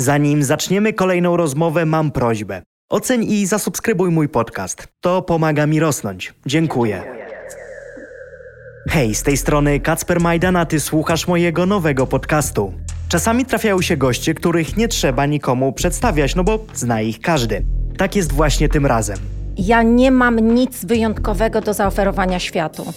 Zanim zaczniemy kolejną rozmowę, mam prośbę. Oceń i zasubskrybuj mój podcast. To pomaga mi rosnąć. Dziękuję. Hej, z tej strony Kacper Majdan, a ty słuchasz mojego nowego podcastu. Czasami trafiają się goście, których nie trzeba nikomu przedstawiać, no bo zna ich każdy. Tak jest właśnie tym razem. Ja nie mam nic wyjątkowego do zaoferowania światu.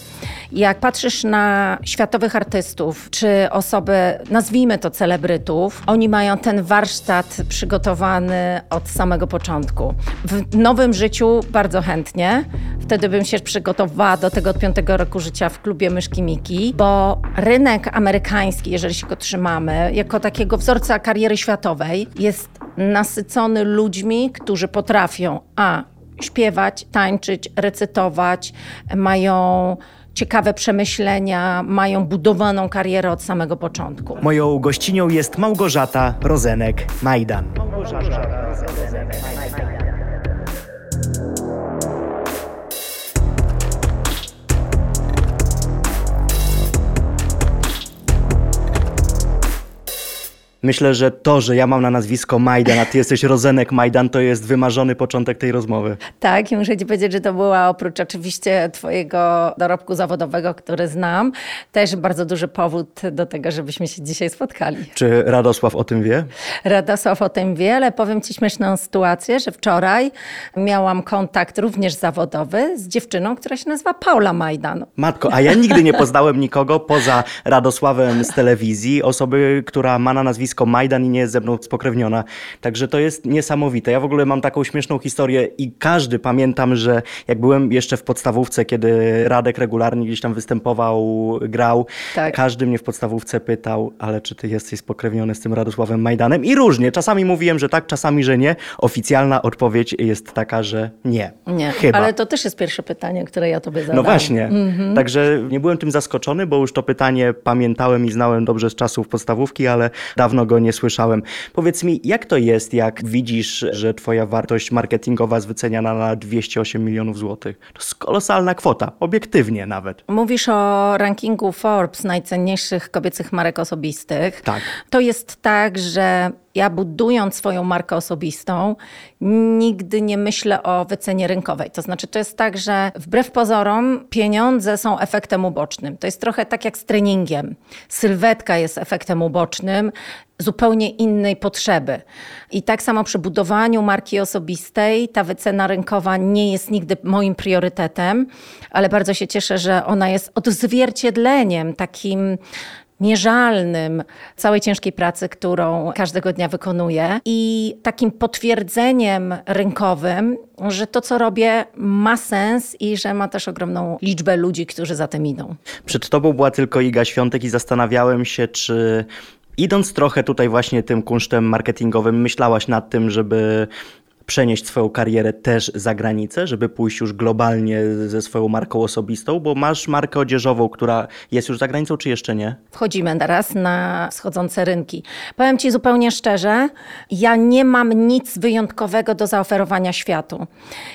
Jak patrzysz na światowych artystów, czy osoby, nazwijmy to celebrytów, oni mają ten warsztat przygotowany od samego początku. W nowym życiu bardzo chętnie. Wtedy bym się przygotowała do tego od piątego roku życia w klubie Myszki Miki, bo rynek amerykański, jeżeli się go trzymamy, jako takiego wzorca kariery światowej, jest nasycony ludźmi, którzy potrafią a śpiewać, tańczyć, recytować, mają ciekawe przemyślenia, mają budowaną karierę od samego początku. Moją gościnią jest Małgorzata Rozenek-Majdan. Małgorzata Rozenek-Majdan. Myślę, że to, że ja mam na nazwisko Majdan, a ty jesteś Rozenek Majdan, to jest wymarzony początek tej rozmowy. Tak, i muszę ci powiedzieć, że to była oprócz oczywiście twojego dorobku zawodowego, który znam, też bardzo duży powód do tego, żebyśmy się dzisiaj spotkali. Czy Radosław o tym wie? Radosław o tym wie, ale powiem ci śmieszną sytuację, że wczoraj miałam kontakt również zawodowy z dziewczyną, która się nazywa Paula Majdan. Matko, a ja nigdy nie poznałem nikogo poza Radosławem z telewizji, osoby, która ma na nazwisko nazwisko Majdan i nie jest ze mną spokrewniona. Także to jest niesamowite. Ja w ogóle mam taką śmieszną historię i każdy pamiętam, że jak byłem jeszcze w podstawówce, kiedy Radek regularnie gdzieś tam występował, grał, tak. każdy mnie w podstawówce pytał, ale czy ty jesteś spokrewniony z tym Radosławem Majdanem? I różnie. Czasami mówiłem, że tak, czasami, że nie. Oficjalna odpowiedź jest taka, że nie. Nie, Chyba. ale to też jest pierwsze pytanie, które ja tobie zadałem. No właśnie. Mhm. Także nie byłem tym zaskoczony, bo już to pytanie pamiętałem i znałem dobrze z czasów podstawówki, ale dawno dawno go nie słyszałem. Powiedz mi, jak to jest, jak widzisz, że twoja wartość marketingowa jest wyceniana na 208 milionów złotych? To jest kolosalna kwota, obiektywnie nawet. Mówisz o rankingu Forbes najcenniejszych kobiecych marek osobistych. Tak. To jest tak, że ja budując swoją markę osobistą, nigdy nie myślę o wycenie rynkowej. To znaczy, to jest tak, że wbrew pozorom pieniądze są efektem ubocznym. To jest trochę tak jak z treningiem. Sylwetka jest efektem ubocznym zupełnie innej potrzeby. I tak samo przy budowaniu marki osobistej ta wycena rynkowa nie jest nigdy moim priorytetem, ale bardzo się cieszę, że ona jest odzwierciedleniem takim mierzalnym całej ciężkiej pracy, którą każdego dnia wykonuję i takim potwierdzeniem rynkowym, że to, co robię, ma sens i że ma też ogromną liczbę ludzi, którzy za tym idą. Przed tobą była tylko Iga Świątek i zastanawiałem się, czy Idąc trochę tutaj właśnie tym kunsztem marketingowym, myślałaś nad tym, żeby przenieść swoją karierę też za granicę, żeby pójść już globalnie ze swoją marką osobistą, bo masz markę odzieżową, która jest już za granicą, czy jeszcze nie? Wchodzimy teraz na schodzące rynki. Powiem Ci zupełnie szczerze, ja nie mam nic wyjątkowego do zaoferowania światu.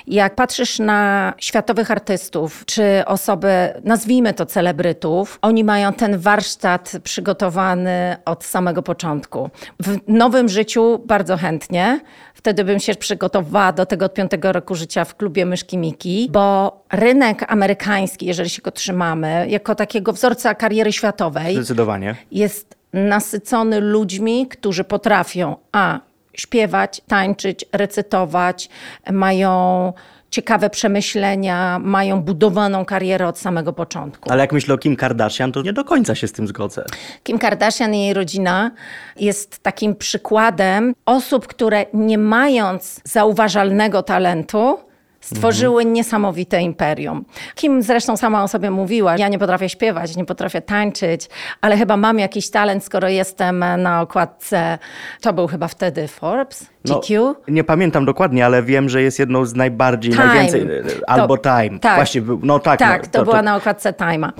Jak patrzysz na światowych artystów, czy osoby, nazwijmy to celebrytów, oni mają ten warsztat przygotowany od samego początku. W nowym życiu bardzo chętnie, wtedy bym się przygotowała przygotowała do tego od piątego roku życia w klubie Myszki Miki, bo rynek amerykański, jeżeli się go trzymamy, jako takiego wzorca kariery światowej, Zdecydowanie. jest nasycony ludźmi, którzy potrafią a śpiewać, tańczyć, recytować, mają ciekawe przemyślenia, mają budowaną karierę od samego początku. Ale jak myślę o Kim Kardashian, to nie do końca się z tym zgodzę. Kim Kardashian i jej rodzina jest takim przykładem osób, które nie mając zauważalnego talentu, Stworzyły mhm. niesamowite imperium. Kim zresztą sama o sobie mówiła, ja nie potrafię śpiewać, nie potrafię tańczyć, ale chyba mam jakiś talent, skoro jestem na okładce. To był chyba wtedy Forbes, GQ. No, nie pamiętam dokładnie, ale wiem, że jest jedną z najbardziej, Time. najwięcej, albo to, Time. Tak. Właśnie, no tak. Tak, no, to, to, była na okładce Time'a.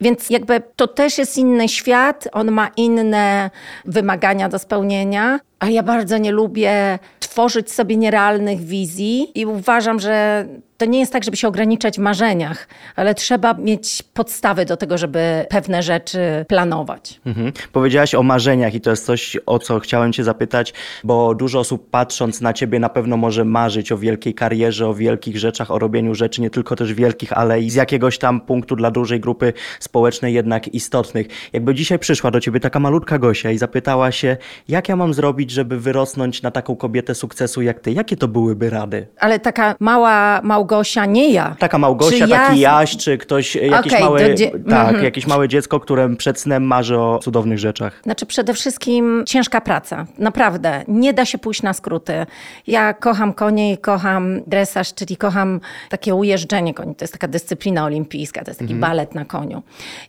Więc jakby to też jest inny świat, on ma inne wymagania do spełnienia, a ja bardzo nie lubię tworzyć sobie nierealnych wizji i uważam, że to nie jest tak, żeby się ograniczać w marzeniach, ale trzeba mieć podstawy do tego, żeby pewne rzeczy planować. Mhm. Powiedziałaś o marzeniach i to jest coś, o co chciałem Cię zapytać, bo dużo osób patrząc na Ciebie na pewno może marzyć o wielkiej karierze, o wielkich rzeczach, o robieniu rzeczy nie tylko też wielkich, ale i z jakiegoś tam punktu dla dużej grupy społecznej jednak istotnych. Jakby dzisiaj przyszła do Ciebie taka malutka Gosia i zapytała się, jak ja mam zrobić, żeby wyrosnąć na taką kobietę sukcesu jak Ty? Jakie to byłyby rady? Ale taka mała Małgosia, nie ja. Taka Małgosia, taki ja- Jaś, czy ktoś, jakieś, Okej, małe, dzie- tak, mhm. jakieś małe dziecko, które przed snem marzy o cudownych rzeczach. Znaczy przede wszystkim ciężka praca. Naprawdę. Nie da się pójść na skróty. Ja kocham konie i kocham dresaż, czyli kocham takie ujeżdżenie koni. To jest taka dyscyplina olimpijska, to jest taki balet na koniu.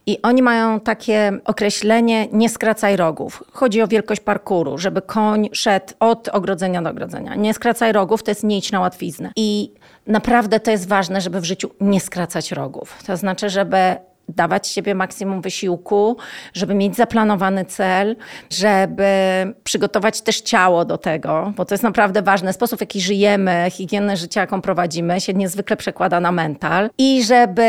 I oni mają takie określenie nie skracaj rogów. Chodzi o wielkość parkuru, żeby koń szedł od ogrodzenia do ogrodzenia. Nie skracaj rogów, to jest nie idź na łatwiznę. I naprawdę to jest ważne, żeby w życiu nie skracać rogów. To znaczy, żeby dawać siebie maksimum wysiłku, żeby mieć zaplanowany cel, żeby przygotować też ciało do tego, bo to jest naprawdę ważne. Sposób, w jaki żyjemy, higienę życia, jaką prowadzimy, się niezwykle przekłada na mental i żeby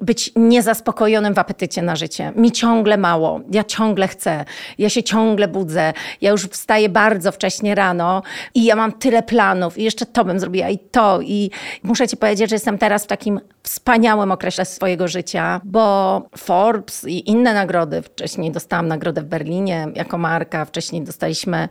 być niezaspokojonym w apetycie na życie. Mi ciągle mało, ja ciągle chcę, ja się ciągle budzę, ja już wstaję bardzo wcześnie rano i ja mam tyle planów i jeszcze to bym zrobiła i to i muszę ci powiedzieć, że jestem teraz w takim wspaniałym okresie swojego życia, bo Forbes i inne nagrody, wcześniej dostałam nagrodę w Berlinie jako marka, wcześniej dostaliśmy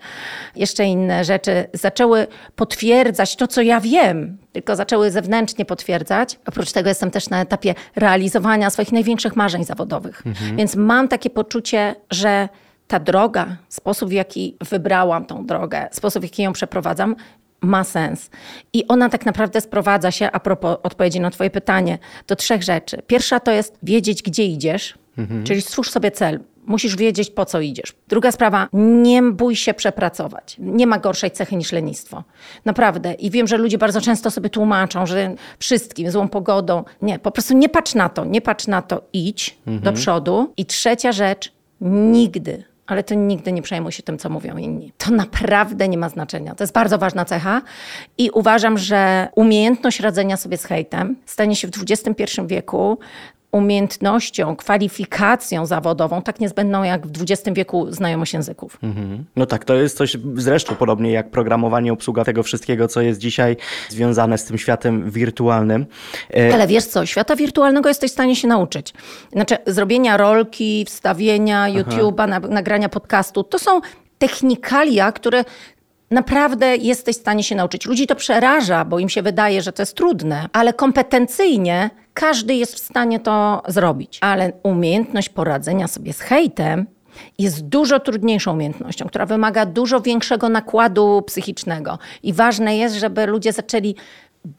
jeszcze inne rzeczy, zaczęły potwierdzać to, co ja wiem, tylko zaczęły zewnętrznie potwierdzać. Oprócz tego jestem też na etapie realizowania swoich największych marzeń zawodowych. Więc mam takie poczucie, że ta droga, sposób w jaki wybrałam tą drogę, sposób w jaki ją przeprowadzam, ma sens. I ona tak naprawdę sprowadza się, a propos odpowiedzi na Twoje pytanie, do trzech rzeczy. Pierwsza to jest wiedzieć, gdzie idziesz, czyli stwórz sobie cel. Musisz wiedzieć, po co idziesz. Druga sprawa, nie bój się przepracować. Nie ma gorszej cechy niż lenistwo. Naprawdę. I wiem, że ludzie bardzo często sobie tłumaczą, że wszystkim, złą pogodą. Nie, po prostu nie patrz na to. Nie patrz na to, idź do przodu. I trzecia rzecz, nigdy ale to nigdy nie przejmuj się tym, co mówią inni. To naprawdę nie ma znaczenia. To jest bardzo ważna cecha i uważam, że umiejętność radzenia sobie z hejtem stanie się w XXI wieku umiejętnością, kwalifikacją zawodową, tak niezbędną jak w XX wieku znajomość języków. No tak, to jest coś zresztą podobnie jak programowanie, obsługa tego wszystkiego, co jest dzisiaj związane z tym światem wirtualnym. E, Ale wiesz co, świata wirtualnego jesteś w stanie się nauczyć. Znaczy, zrobienia rolki, wstawienia YouTube'a, na, nagrania podcastu, to są technikalia, które naprawdę jesteś w stanie się nauczyć. Ludzi to przeraża, bo im się wydaje, że to jest trudne, ale kompetencyjnie każdy jest w stanie to zrobić. Ale umiejętność poradzenia sobie z hejtem jest dużo trudniejszą umiejętnością, która wymaga dużo większego nakładu psychicznego. I ważne jest, żeby ludzie zaczęli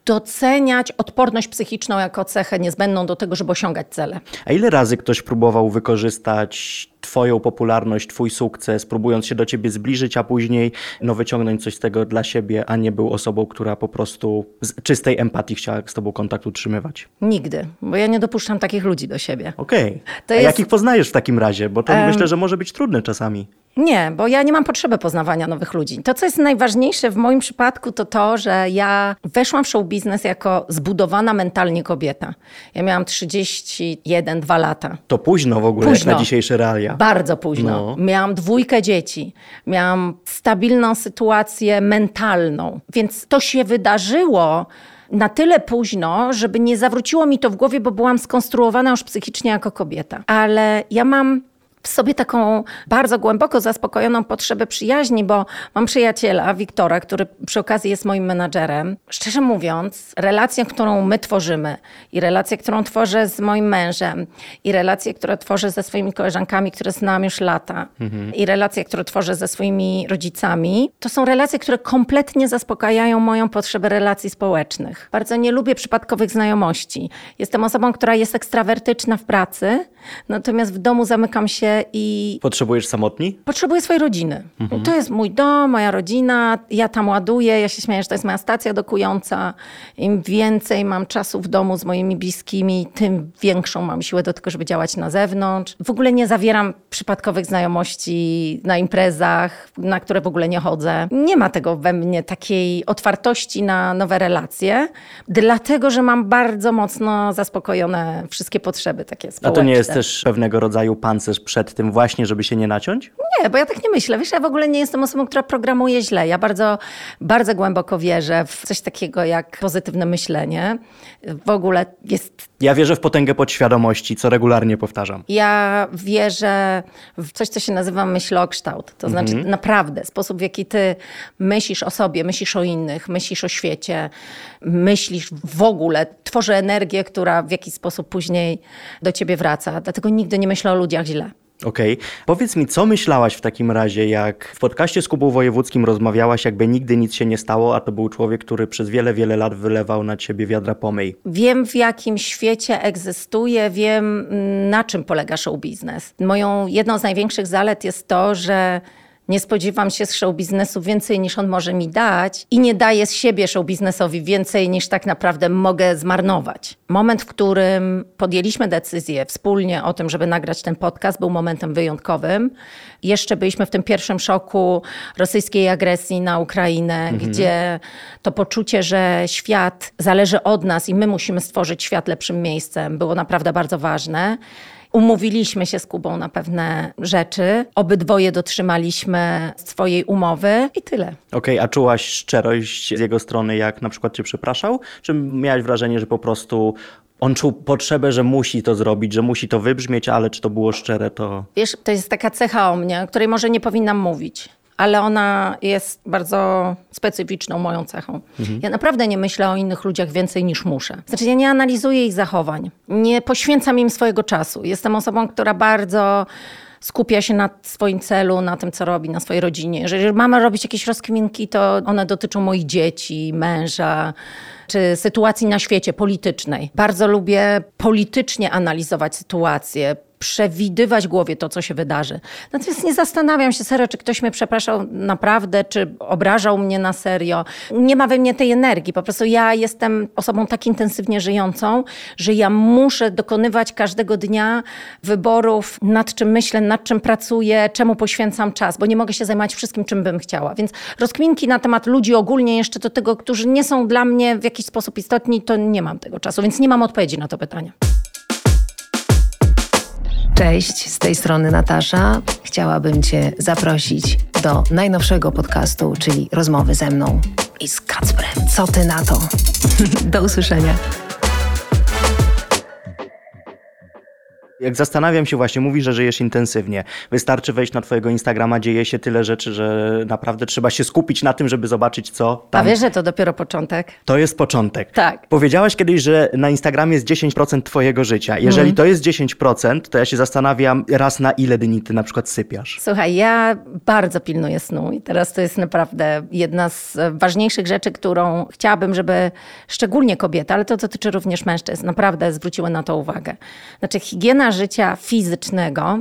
doceniać odporność psychiczną jako cechę niezbędną do tego, żeby osiągać cele. A ile razy ktoś próbował wykorzystać Twoją popularność, Twój sukces, próbując się do Ciebie zbliżyć, a później no, wyciągnąć coś z tego dla siebie, a nie był osobą, która po prostu z czystej empatii chciała z Tobą kontakt utrzymywać? Nigdy, bo ja nie dopuszczam takich ludzi do siebie. Okej. To A jest- jakich poznajesz w takim razie? Bo to myślę, że może być trudne czasami. Nie, bo ja nie mam potrzeby poznawania nowych ludzi. To, co jest najważniejsze w moim przypadku, to to, że ja weszłam w show biznes jako zbudowana mentalnie kobieta. Ja miałam 31, 2 lata. To późno w ogóle Późno. na dzisiejsze realia. Bardzo późno. No. Miałam dwójkę dzieci, miałam stabilną sytuację mentalną, więc to się wydarzyło na tyle późno, żeby nie zawróciło mi to w głowie, bo byłam skonstruowana już psychicznie jako kobieta. Ale ja mam w sobie taką bardzo głęboko zaspokojoną potrzebę przyjaźni, bo mam przyjaciela, Wiktora, który przy okazji jest moim menadżerem. Szczerze mówiąc, relacja, którą my tworzymy i relację, którą tworzę z moim mężem i relację, którą tworzę ze swoimi koleżankami, które znam już lata i relacje, które tworzę ze swoimi rodzicami, to są relacje, które kompletnie zaspokajają moją potrzebę relacji społecznych. Bardzo nie lubię przypadkowych znajomości. Jestem osobą, która jest ekstrawertyczna w pracy, natomiast w domu zamykam się i Potrzebujesz samotni? potrzebuję swojej rodziny. To jest mój dom, moja rodzina, ja tam ładuję, ja się śmieję, że to jest moja stacja dokująca. Im więcej mam czasu w domu z moimi bliskimi, tym większą mam siłę do tego, żeby działać na zewnątrz. W ogóle nie zawieram przypadkowych znajomości na imprezach, na które w ogóle nie chodzę. Nie ma tego we mnie takiej otwartości na nowe relacje, dlatego, że mam bardzo mocno zaspokojone wszystkie potrzeby takie A społeczne. to nie jest też pewnego rodzaju pancerz przed tym właśnie, żeby się nie naciąć? Nie, bo ja tak nie myślę. Wiesz, ja w ogóle nie jestem osobą, która programuje źle. Ja bardzo, bardzo głęboko wierzę w coś takiego jak pozytywne myślenie. W ogóle jest Ja wierzę w potęgę podświadomości, co regularnie powtarzam. Ja wierzę w coś, co się nazywa myślokształt. To znaczy naprawdę sposób, w jaki ty myślisz o sobie, myślisz o innych, myślisz o świecie, myślisz w ogóle, tworzy energię, która w jakiś sposób później do ciebie wraca. Dlatego nigdy nie myślę o ludziach źle. Okej. Powiedz mi, co myślałaś w takim razie, jak w podcaście z Kubą Wojewódzkim rozmawiałaś, jakby nigdy nic się nie stało, a to był człowiek, który przez wiele, wiele lat wylewał na ciebie wiadra pomyj. Wiem, w jakim świecie egzystuję, wiem, na czym polega show biznes. Moją jedną z największych zalet jest to, że nie spodziewam się z show biznesu więcej niż on może mi dać i nie daję z siebie show biznesowi więcej niż tak naprawdę mogę zmarnować. Moment, w którym podjęliśmy decyzję wspólnie o tym, żeby nagrać ten podcast, był momentem wyjątkowym. Jeszcze byliśmy w tym pierwszym szoku rosyjskiej agresji na Ukrainę, gdzie to poczucie, że świat zależy od nas i my musimy stworzyć świat lepszym miejscem, było naprawdę bardzo ważne. Umówiliśmy się z Kubą na pewne rzeczy. Obydwoje dotrzymaliśmy swojej umowy i tyle. Okej, a czułaś szczerość z jego strony, jak na przykład cię przepraszał? Czy miałaś wrażenie, że po prostu on czuł potrzebę, że musi to zrobić, że musi to wybrzmieć, ale czy to było szczere, to... Wiesz, to jest taka cecha o mnie, o której może nie powinnam mówić. Ale ona jest bardzo specyficzną moją cechą. Ja naprawdę nie myślę o innych ludziach więcej niż muszę. Znaczy, ja nie analizuję ich zachowań, nie poświęcam im swojego czasu. Jestem osobą, która bardzo skupia się na swoim celu, na tym, co robi, na swojej rodzinie. Jeżeli mamy robić jakieś rozkminki, to one dotyczą moich dzieci, męża, czy sytuacji na świecie politycznej. Bardzo lubię politycznie analizować sytuację, przewidywać głowie to, co się wydarzy. Natomiast nie zastanawiam się serio, czy ktoś mnie przepraszał naprawdę, czy obrażał mnie na serio. Nie ma we mnie tej energii. Po prostu ja jestem osobą tak intensywnie żyjącą, że ja muszę dokonywać każdego dnia wyborów, nad czym myślę, nad czym pracuję, czemu poświęcam czas, bo nie mogę się zajmować wszystkim, czym bym chciała. Więc rozkminki na temat ludzi ogólnie, jeszcze do tego, którzy nie są dla mnie w jakiś sposób istotni, to nie mam tego czasu, więc nie mam odpowiedzi na to pytanie. Cześć, z tej strony Natasza. Chciałabym Cię zaprosić do najnowszego podcastu, czyli rozmowy ze mną i z Kacprem. Co Ty na to? do usłyszenia. Jak zastanawiam się właśnie, mówisz, że żyjesz intensywnie. Wystarczy wejść na twojego Instagrama, dzieje się tyle rzeczy, że naprawdę trzeba się skupić na tym, żeby zobaczyć, co A tam. wiesz, że to dopiero początek? To jest początek. Tak. Powiedziałaś kiedyś, że na Instagramie jest 10% twojego życia. Jeżeli to jest 10%, to ja się zastanawiam raz na ile dni ty na przykład sypiasz. Słuchaj, ja bardzo pilnuję snu i teraz to jest naprawdę jedna z ważniejszych rzeczy, którą chciałabym, żeby szczególnie kobiety, ale to dotyczy również mężczyzn, naprawdę zwróciły na to uwagę. Znaczy higiena życia fizycznego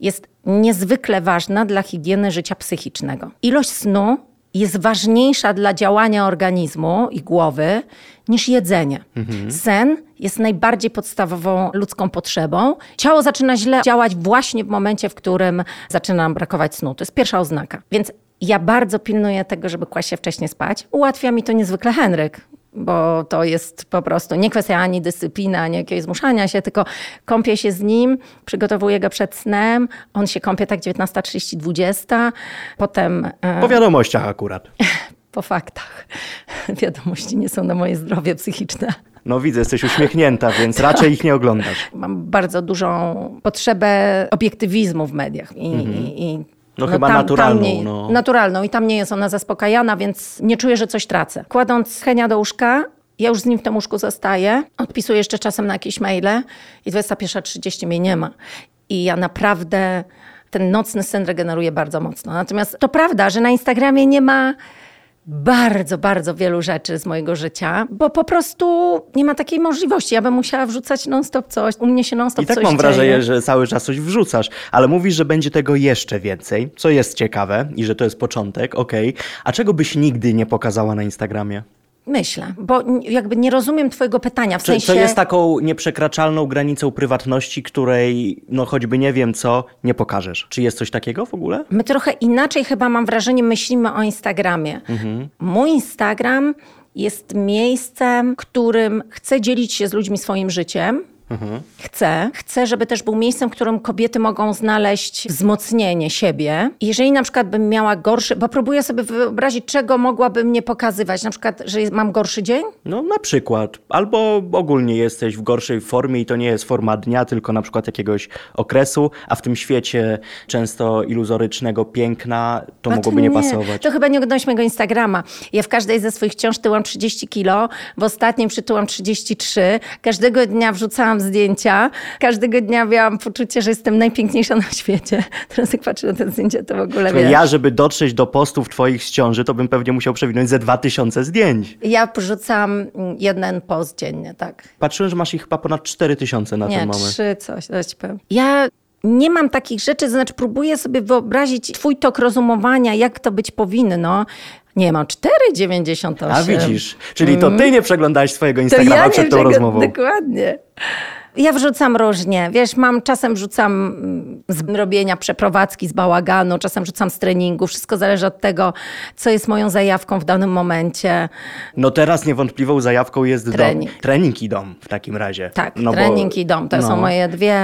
jest niezwykle ważna dla higieny życia psychicznego. Ilość snu jest ważniejsza dla działania organizmu i głowy niż jedzenie. Sen jest najbardziej podstawową ludzką potrzebą. Ciało zaczyna źle działać właśnie w momencie, w którym zaczyna nam brakować snu. To jest pierwsza oznaka. Więc ja bardzo pilnuję tego, żeby kłaść się wcześniej spać. Ułatwia mi to niezwykle Henryk, bo to jest po prostu nie kwestia ani dyscypliny, ani jakiegoś zmuszania się, tylko kąpię się z nim, przygotowuję go przed snem, on się kąpie tak 19.30, 20, potem e, Po wiadomościach akurat. po faktach. Wiadomości nie są na moje zdrowie psychiczne. No widzę, jesteś uśmiechnięta, więc raczej ich nie oglądasz. Mam bardzo dużą potrzebę obiektywizmu w mediach. I, i, i No chyba naturalną, nie, no. Naturalną i tam nie jest ona zaspokajana, więc nie czuję, że coś tracę. Kładąc Henia do łóżka, ja już z nim w tym łóżku zostaję, odpisuję jeszcze czasem na jakieś maile i 21.30 mnie nie ma. I ja naprawdę ten nocny sen regeneruje bardzo mocno. Natomiast to prawda, że na Instagramie nie ma bardzo, bardzo wielu rzeczy z mojego życia, bo po prostu nie ma takiej możliwości. Ja bym musiała wrzucać non-stop coś. U mnie się non-stop I tak coś mam wrażenie, dzieje. że cały czas coś wrzucasz, ale mówisz, że będzie tego jeszcze więcej, co jest ciekawe i że to jest początek, okej. A czego byś nigdy nie pokazała na Instagramie? Myślę, bo jakby nie rozumiem twojego pytania. W Co, sensie... co jest taką nieprzekraczalną granicą prywatności, której, no choćby nie wiem co, nie pokażesz? Czy jest coś takiego w ogóle? My trochę inaczej chyba mam wrażenie myślimy o Instagramie. Mój Instagram jest miejscem, którym chcę dzielić się z ludźmi swoim życiem. Chcę. Chcę, żeby też był miejscem, w którym kobiety mogą znaleźć wzmocnienie siebie. Jeżeli na przykład bym miała gorszy, bo próbuję sobie wyobrazić, czego mogłabym nie pokazywać. Na przykład, że mam gorszy dzień? No na przykład. Albo ogólnie jesteś w gorszej formie i to nie jest forma dnia, tylko na przykład jakiegoś okresu, a w tym świecie często iluzorycznego piękna to A mogłoby nie, pasować. To chyba nie oglądałeś mojego Instagrama. Ja w każdej ze swoich książ tyłam 30 kilo, w ostatnim przytyłam 33. Każdego dnia wrzucałam zdjęcia. Każdego dnia miałam poczucie, że jestem najpiękniejsza na świecie. Teraz jak patrzę na te zdjęcia, to w ogóle wiesz. Ja, żeby dotrzeć do postów twoich z ciąży, to bym pewnie musiał przewinąć ze 2000 zdjęć. Ja porzucam jeden post dziennie, tak. Patrzyłem, że masz ich chyba ponad 4000 na Nie, ten moment. trzy coś, coś powiem. Ja nie mam takich rzeczy, to znaczy próbuję sobie wyobrazić twój tok rozumowania, jak to być powinno. Nie, mam 4,98. A widzisz, czyli to ty nie przeglądałeś swojego Instagrama Mm. nie przed tą czego- rozmową. Dokładnie. Ja wrzucam różnie. Wiesz, mam czasem wrzucam mm, z robienia przeprowadzki, z bałaganu, czasem wrzucam z treningu. Wszystko zależy od tego, co jest moją zajawką w danym momencie. No teraz niewątpliwą zajawką jest Trening. dom. Trening i dom w takim razie. Tak, No bo- trening i dom. To no. są moje dwie...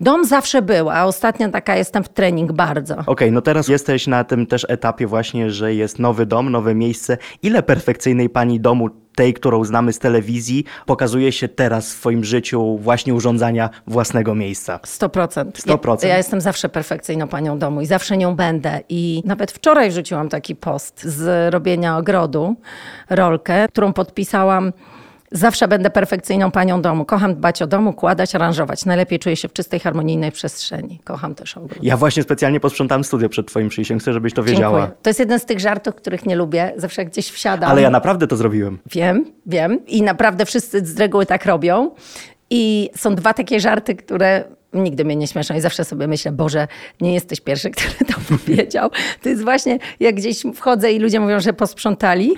Dom zawsze był, a ostatnio taka jestem w trening bardzo. Okej, no teraz jesteś na tym też etapie właśnie, że jest nowy dom, nowe miejsce. Ile perfekcyjnej pani domu, tej, którą znamy z telewizji, pokazuje się teraz w swoim życiu właśnie urządzania własnego miejsca? 100%. 100%. Ja, ja jestem zawsze perfekcyjną panią domu i zawsze nią będę. I nawet wczoraj wrzuciłam taki post z robienia ogrodu, rolkę, którą podpisałam. Zawsze będę perfekcyjną panią domu. Kocham dbać o domu, kładać, aranżować. Najlepiej czuję się w czystej, harmonijnej przestrzeni. Kocham też ogród. Ja właśnie specjalnie posprzątałem studio przed twoim przyjściem, chcę, żebyś to wiedziała. Dziękuję. To jest jeden z tych żartów, których nie lubię. Zawsze gdzieś wsiadam. Ale ja naprawdę to zrobiłem. Wiem, wiem. I naprawdę wszyscy z reguły tak robią. I są dwa takie żarty, które nigdy mnie nie śmieszą i zawsze sobie myślę, Boże, nie jesteś pierwszy, który to powiedział. To jest właśnie, jak gdzieś wchodzę i ludzie mówią, że posprzątali,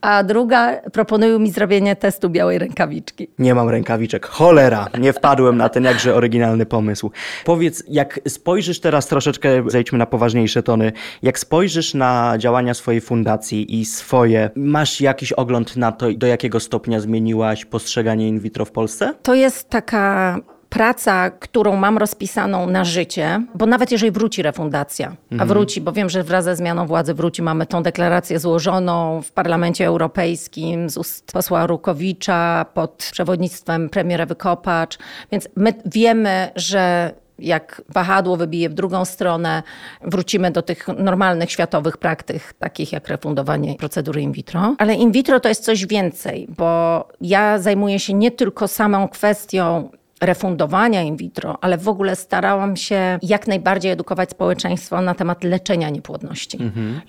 a druga proponują mi zrobienie testu białej rękawiczki. Nie mam rękawiczek. Cholera, nie wpadłem na ten jakże oryginalny pomysł. Powiedz, jak spojrzysz teraz troszeczkę, zejdźmy na poważniejsze tony, jak spojrzysz na działania swojej fundacji i swoje, masz jakiś ogląd na to, do jakiego stopnia zmieniłaś postrzeganie in vitro w Polsce? To jest taka praca, którą mam rozpisaną na życie, bo nawet jeżeli wróci refundacja, a wróci, bo wiem, że wraz ze zmianą władzy wróci, mamy tą deklarację złożoną w Parlamencie Europejskim z ust posła Rukowicza pod przewodnictwem premier Ewy Kopacz, więc my wiemy, że jak wahadło wybije w drugą stronę, wrócimy do tych normalnych światowych praktyk, takich jak refundowanie procedury in vitro. Ale in vitro to jest coś więcej, bo ja zajmuję się nie tylko samą kwestią refundowania in vitro, ale w ogóle starałam się jak najbardziej edukować społeczeństwo na temat leczenia niepłodności.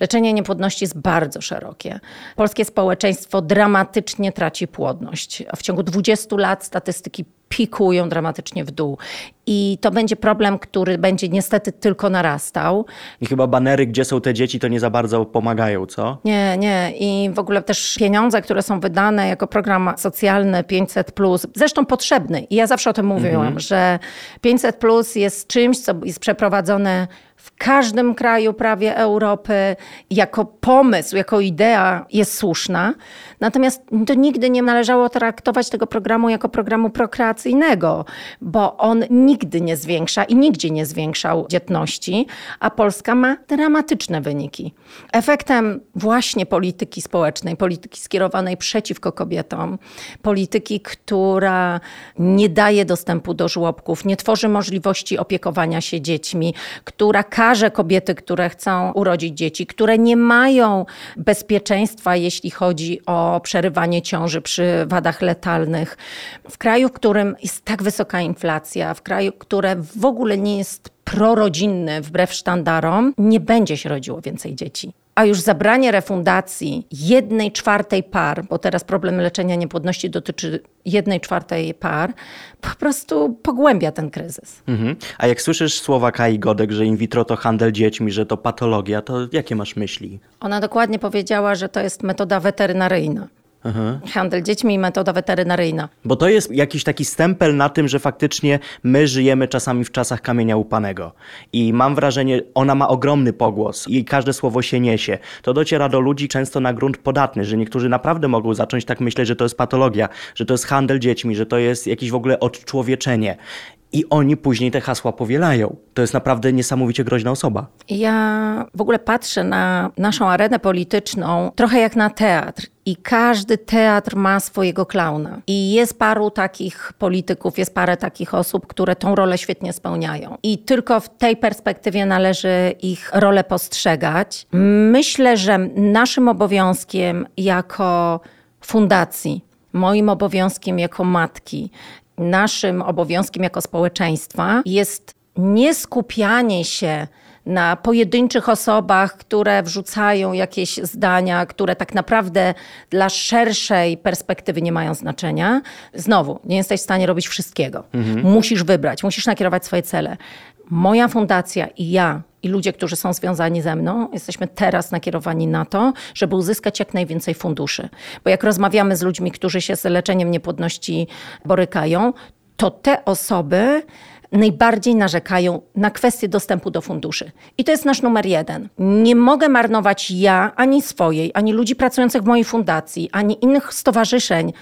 Leczenie niepłodności jest bardzo szerokie. Polskie społeczeństwo dramatycznie traci płodność. W ciągu 20 lat statystyki pikują dramatycznie w dół. I to będzie problem, który będzie niestety tylko narastał. I chyba banery, gdzie są te dzieci, to nie za bardzo pomagają, co? Nie, nie. I w ogóle też pieniądze, które są wydane jako program socjalny 500, zresztą potrzebny. I ja zawsze o tym mówiłam, że 500 jest czymś, co jest przeprowadzone w każdym kraju prawie Europy jako pomysł, jako idea jest słuszna. Natomiast to nigdy nie należało traktować tego programu jako programu prokreacyjnego, bo on nigdy nie zwiększa i nigdzie nie zwiększał dzietności, a Polska ma dramatyczne wyniki. Efektem właśnie polityki społecznej, polityki skierowanej przeciwko kobietom, polityki, która nie daje dostępu do żłobków, nie tworzy możliwości opiekowania się dziećmi, która karze kobiety, które chcą urodzić dzieci, które nie mają bezpieczeństwa, jeśli chodzi o przerywanie ciąży przy wadach letalnych. W kraju, w którym jest tak wysoka inflacja, w kraju, które w ogóle nie jest prorodzinny wbrew sztandarom, nie będzie się rodziło więcej dzieci. A już zabranie refundacji jednej czwartej par, bo teraz problem leczenia niepłodności dotyczy jednej czwartej par, po prostu pogłębia ten kryzys. Mhm. A jak słyszysz słowa Kai Godek, że in vitro to handel dziećmi, że to patologia, to jakie masz myśli? Ona dokładnie powiedziała, że to jest metoda weterynaryjna. Handel dziećmi i metoda weterynaryjna. Bo to jest jakiś taki stempel na tym, że faktycznie my żyjemy czasami w czasach kamienia upanego. I mam wrażenie, ona ma ogromny pogłos i każde słowo się niesie. To dociera do ludzi często na grunt podatny, że niektórzy naprawdę mogą zacząć tak myśleć, że to jest patologia, że to jest handel dziećmi, że to jest jakieś w ogóle odczłowieczenie. I oni później te hasła powielają. To jest naprawdę niesamowicie groźna osoba. Ja w ogóle patrzę na naszą arenę polityczną trochę jak na teatr. I każdy teatr ma swojego klauna. I jest paru takich polityków, jest parę takich osób, które tą rolę świetnie spełniają. I tylko w tej perspektywie należy ich rolę postrzegać. Myślę, że naszym obowiązkiem jako fundacji, moim obowiązkiem jako matki, naszym obowiązkiem jako społeczeństwa jest nie skupianie się na pojedynczych osobach, które wrzucają jakieś zdania, które tak naprawdę dla szerszej perspektywy nie mają znaczenia. Znowu, nie jesteś w stanie robić wszystkiego. Mhm. Musisz wybrać, musisz nakierować swoje cele. Moja fundacja i ja, i ludzie, którzy są związani ze mną, jesteśmy teraz nakierowani na to, żeby uzyskać jak najwięcej funduszy. Bo jak rozmawiamy z ludźmi, którzy się z leczeniem niepłodności borykają, to te osoby najbardziej narzekają na kwestię dostępu do funduszy. I to jest nasz numer jeden. Nie mogę marnować ja, ani swojej, ani ludzi pracujących w mojej fundacji, ani innych stowarzyszeń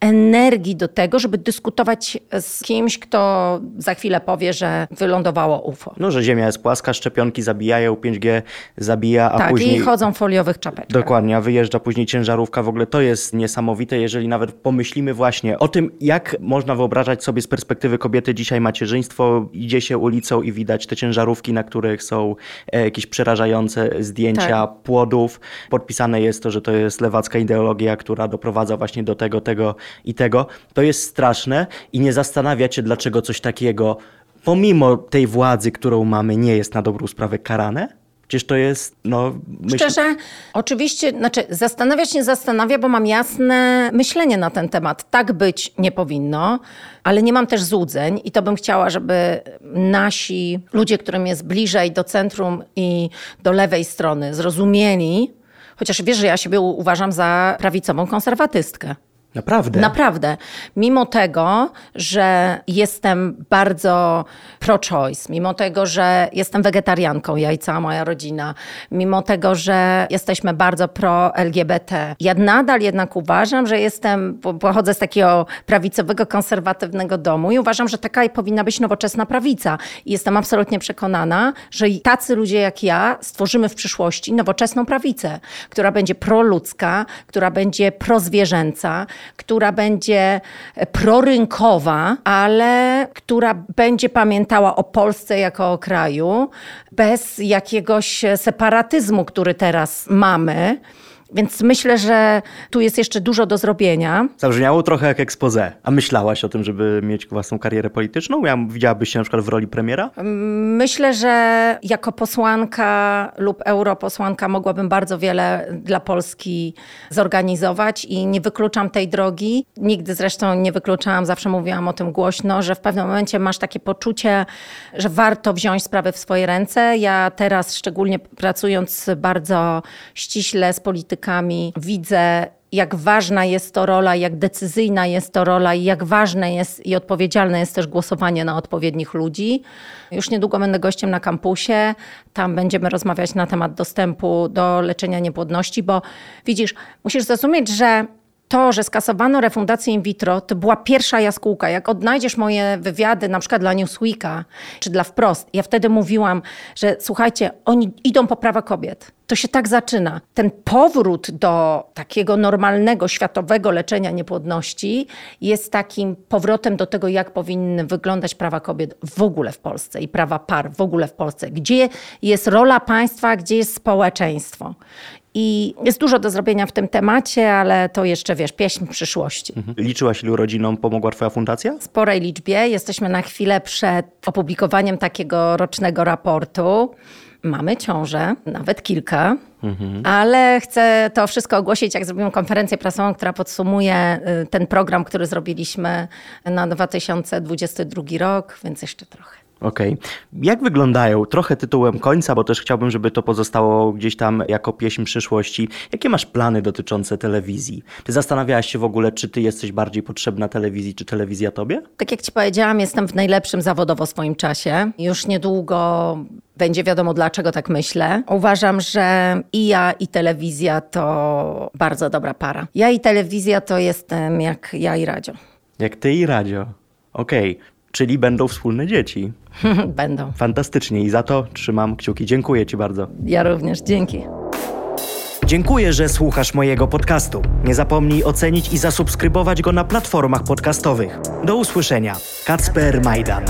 energii do tego, żeby dyskutować z kimś, kto za chwilę powie, że wylądowało UFO. No, że Ziemia jest płaska, szczepionki zabijają, 5G zabija, a tak, później... Tak, i chodzą w foliowych czapeczkach. Dokładnie, a wyjeżdża później ciężarówka. W ogóle to jest niesamowite, jeżeli nawet pomyślimy właśnie o tym, jak można wyobrażać sobie z perspektywy kobiety dzisiaj macierzyństwo. Idzie się ulicą i widać te ciężarówki, na których są e, jakieś przerażające zdjęcia tak. płodów. Podpisane jest to, że to jest lewacka ideologia, która doprowadza właśnie do tego, tego i tego, to jest straszne i nie zastanawiać się, dlaczego coś takiego, pomimo tej władzy, którą mamy, nie jest na dobrą sprawę karane? Przecież to jest, no... Myśl... Szczerze, oczywiście, znaczy zastanawiać nie zastanawia, bo mam jasne myślenie na ten temat. Tak być nie powinno, ale nie mam też złudzeń i to bym chciała, żeby nasi ludzie, którym jest bliżej do centrum i do lewej strony zrozumieli, chociaż wiesz, że ja siebie uważam za prawicową konserwatystkę. Naprawdę? Naprawdę. Mimo tego, że jestem bardzo pro-choice, mimo tego, że jestem wegetarianką, ja i cała moja rodzina, mimo tego, że jesteśmy bardzo pro-LGBT, ja nadal jednak uważam, że jestem, pochodzę z takiego prawicowego, konserwatywnego domu i uważam, że taka powinna być nowoczesna prawica. I jestem absolutnie przekonana, że tacy ludzie jak ja stworzymy w przyszłości nowoczesną prawicę, która będzie proludzka, która będzie prozwierzęca, która będzie prorynkowa, ale która będzie pamiętała o Polsce jako o kraju, bez jakiegoś separatyzmu, który teraz mamy. Więc myślę, że tu jest jeszcze dużo do zrobienia. Zabrzmiało trochę jak expose. A myślałaś o tym, żeby mieć własną karierę polityczną? Ja widziałabyś się na przykład w roli premiera? Myślę, że jako posłanka lub europosłanka mogłabym bardzo wiele dla Polski zorganizować i nie wykluczam tej drogi. Nigdy zresztą nie wykluczałam, zawsze mówiłam o tym głośno, że w pewnym momencie masz takie poczucie, że warto wziąć sprawę w swoje ręce. Ja teraz, szczególnie pracując bardzo ściśle z polityką, widzę, jak ważna jest to rola, jak decyzyjna jest to rola i jak ważne jest i odpowiedzialne jest też głosowanie na odpowiednich ludzi. Już niedługo będę gościem na kampusie. Tam będziemy rozmawiać na temat dostępu do leczenia niepłodności, bo widzisz, musisz zrozumieć, że to, że skasowano refundację in vitro, to była pierwsza jaskółka. Jak odnajdziesz moje wywiady, na przykład dla Newsweeka czy dla Wprost, ja wtedy mówiłam, że słuchajcie, oni idą po prawa kobiet. To się tak zaczyna. Ten powrót do takiego normalnego, światowego leczenia niepłodności jest takim powrotem do tego, jak powinny wyglądać prawa kobiet w ogóle w Polsce i prawa par w ogóle w Polsce. Gdzie jest rola państwa, gdzie jest społeczeństwo. I jest dużo do zrobienia w tym temacie, ale to jeszcze, wiesz, pieśń przyszłości. Mhm. Liczyłaś, ilu rodzinom pomogła Twoja fundacja? Sporej liczbie. Jesteśmy na chwilę przed opublikowaniem takiego rocznego raportu. Mamy ciążę, nawet kilka. Mhm. Ale chcę to wszystko ogłosić, jak zrobimy konferencję prasową, która podsumuje y, ten program, który zrobiliśmy na 2022 rok, więc jeszcze trochę. Okej. Okay. Jak wyglądają, trochę tytułem końca, bo też chciałbym, żeby to pozostało gdzieś tam jako pieśń przyszłości. Jakie masz plany dotyczące telewizji? Ty zastanawiałaś się w ogóle, czy ty jesteś bardziej potrzebna telewizji, czy telewizja tobie? Tak jak ci powiedziałam, jestem w najlepszym zawodowo swoim czasie. Już niedługo będzie wiadomo, dlaczego tak myślę. Uważam, że i ja, i telewizja to bardzo dobra para. Ja i telewizja to jestem jak ja i radio. Jak ty i radio. Okej. Okay. Czyli będą wspólne dzieci. będą. Fantastycznie i za to trzymam kciuki. Dziękuję Ci bardzo. Ja również, dzięki. Dziękuję, że słuchasz mojego podcastu. Nie zapomnij ocenić i zasubskrybować go na platformach podcastowych. Do usłyszenia. Kacper Majdan.